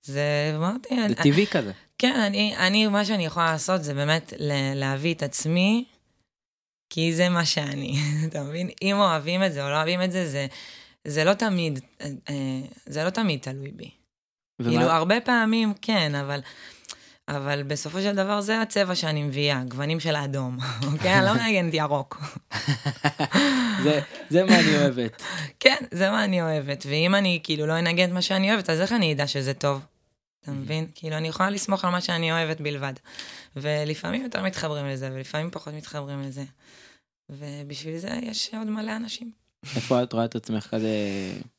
זה, אמרתי, זה טבעי כזה. כן, אני, אני, מה שאני יכולה לעשות זה באמת להביא את עצמי, כי זה מה שאני, <laughs> אתה מבין? אם אוהבים את זה או לא אוהבים את זה, זה, זה לא תמיד, אה, אה, זה לא תמיד תלוי בי. ומה- כאילו, הרבה פעמים כן, אבל... אבל בסופו של דבר זה הצבע שאני מביאה, גוונים של האדום, <laughs> אוקיי? אני לא <laughs> מנגנת ירוק. זה- זה מה אני אוהבת. כן, זה מה אני אוהבת, ואם אני כאילו לא אנגן את מה שאני אוהבת, אז איך אני אדע שזה טוב? אתה מבין? כאילו, אני יכולה לסמוך על מה שאני אוהבת בלבד. ולפעמים יותר מתחברים לזה, ולפעמים פחות מתחברים לזה. ובשביל זה יש עוד מלא אנשים. איפה את רואה את עצמך כזה,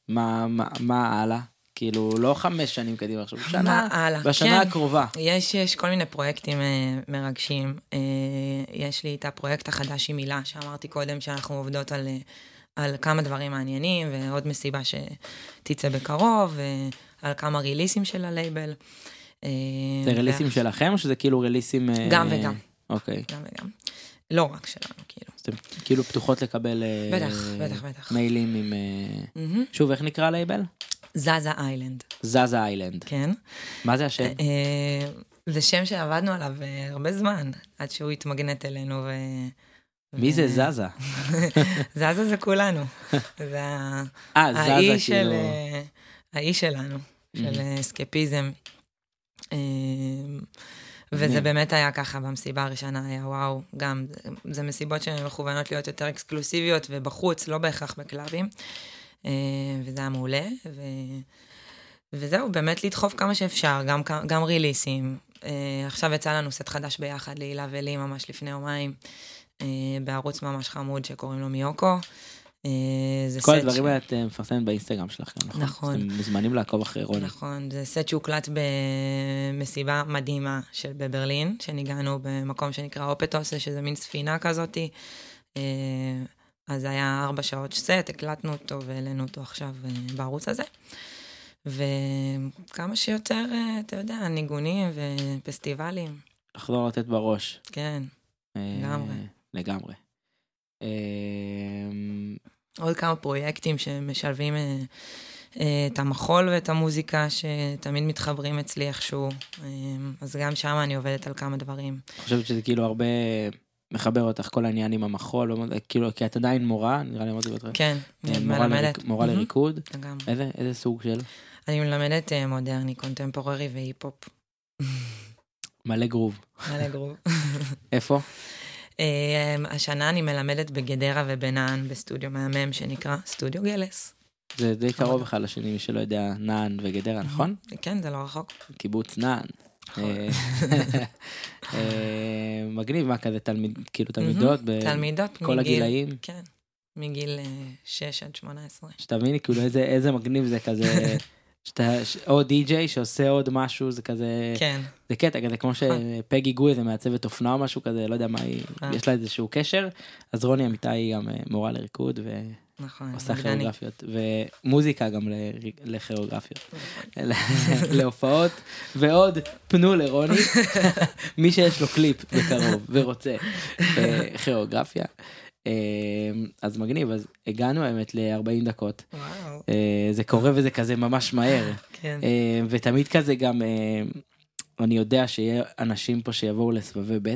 מה- מה מה הלאה? כאילו לא חמש שנים קדימה עכשיו, מה שנה, הלאה? בשנה כן. הקרובה. יש, יש כל מיני פרויקטים אה, מרגשים. אה, יש לי את הפרויקט החדש עם הילה, שאמרתי קודם שאנחנו עובדות על, אה, על כמה דברים מעניינים, ועוד מסיבה שתצא בקרוב, ועל כמה ריליסים של הלייבל. אה, זה רליסים ו- שלכם או שזה כאילו רליסים... אה, גם וגם. אוקיי. גם וגם. לא רק שלנו, כאילו. אז אתם כאילו פתוחות לקבל אה, בטח, בטח, בטח. מיילים עם... שוב, איך נקרא הלייבל? זזה איילנד, זזה איילנד. כן. מה זה השם? זה שם שעבדנו עליו הרבה זמן, עד שהוא התמגנט אלינו ו... מי זה זזה? <laughs> זזה זה כולנו. זה אה, זזה האי של... כאילו... אה, האי שלנו, של אה, אסקפיזם. אה, וזה. באמת היה ככה במסיבה הראשונה, היה וואו, גם, זה- מסיבות שהן מכוונות להיות יותר אקסקלוסיביות ובחוץ, לא בהכרח בקלאבים. אה, וזה היה מעולה, ו... וזהו, באמת לדחוף כמה שאפשר, גם, גם ריליסים. אה, עכשיו יצא לנו סט חדש ביחד, להילה ולי, ממש לפני יומיים, אה, בערוץ ממש חמוד שקוראים לו מיוקו. אה, זה כל הדברים האלה את אה, מפרסמת באינסטגרם שלכם, נכון? נכון. אתם מוזמנים לעקוב אחרי רוני. נכון, זה סט שהוקלט במסיבה מדהימה של בברלין, שניגענו במקום שנקרא אופטוס, שזה מין ספינה כזאתי. אה, אז זה היה ארבע שעות סט, הקלטנו אותו והעלינו אותו עכשיו אה, בערוץ הזה. וכמה שיותר, אה, אתה יודע, ניגונים ופסטיבלים, לחזור לתת בראש. כן. אה, לגמרי. לגמרי. אה, עוד כמה פרויקטים שמשלבים אה, אה, את המחול ואת המוזיקה, שתמיד מתחברים אצלי איכשהו. אה, אז גם שם אני עובדת על כמה דברים. אני חושבת שזה כאילו הרבה מחבר אותך כל העניין עם המחול, ומה- כאילו כי את עדיין מורה, נראה לי אמרתי בהתחלה. כן, אה, מלמדת. מורה לריקוד. לגמרי. איזה איזה סוג של? אני מלמדת מודרני, קונטמפוררי והיפ-הופ. מלא גרוב. מלא גרוב. איפה? <laughs> אה, השנה אני מלמדת בגדרה ובנען בסטודיו מהמם שנקרא סטודיו גלס. זה די קרוב אחד לשני, מי שלא יודע, נען וגדרה, נכון? כן, זה לא רחוק. קיבוץ נען. נכון. אה, <laughs> אה, מגניב, מה כזה תלמיד, כאילו תלמידות תלמידות מגיל... הגילאים? כן, מגיל אה, 6 עד 18. שתביני כאילו איזה מגניב זה כזה, <laughs> שאתה, או די-ג'יי שעושה עוד משהו, זה כזה, כן, זה קטע כזה כמו שפגי גוי זה מעצבת אופנה או משהו כזה, לא יודע מה היא, אה. יש לה איזשהו קשר, אז רוני אמיתי היא גם אה, מורה לריקוד נכון. ועושה רקדנית. כיאוגרפיות, ומוזיקה גם לכיאוגרפיות. נכון. <laughs> להופעות ועוד פנו לרוני <laughs> מי שיש לו קליפ בקרוב ורוצה אה, כיאוגרפיה. אה, אז מגניב אז הגענו האמת ל-40 דקות וואו, אה, זה קורה וזה כזה ממש מהר כן. אה, ותמיד כזה גם אה, אני יודע שיהיה אנשים פה שיבואו לסבבי ב'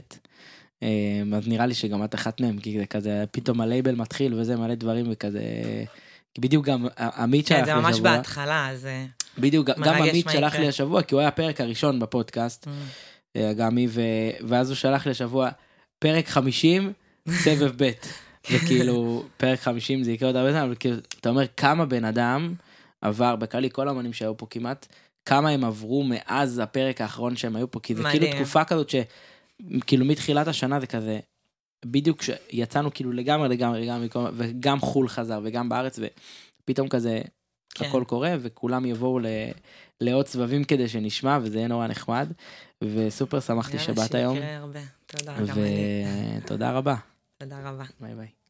אז נראה לי שגם את אחת מהם כי זה כזה פתאום הלייבל מתחיל וזה מלא דברים וכזה. בדיוק גם עמית כן, שלח זה לי ממש השבוע, בהתחלה, אז... אה, בדיוק גם עמית שלח. לי השבוע כי הוא היה הפרק הראשון בפודקאסט אה, אגמי ו... ואז הוא שלח לי השבוע פרק 50, סבב ב'. וכאילו, פרק 50 זה יקרה עוד הרבה זמן, אבל כאילו, אתה אומר כמה בן אדם עבר, בכללי כל האמנים שהיו פה כמעט, כמה הם עברו מאז הפרק האחרון שהם היו פה, כי זה כאילו מדהים. תקופה כזאת שכאילו מתחילת השנה זה כזה, בדיוק כשיצאנו כאילו לגמרי לגמרי לגמרי, וגם חו"ל חזר וגם בארץ, ופתאום כזה כן. הכל קורה וכולם יבואו ל... לעוד סבבים כדי שנשמע וזה יהיה נורא נחמד וסופר שמחתי יאללה, שבאת היום שיקרה הרבה. תודה, גם אני. ותודה רבה תודה רבה. ביי ביי.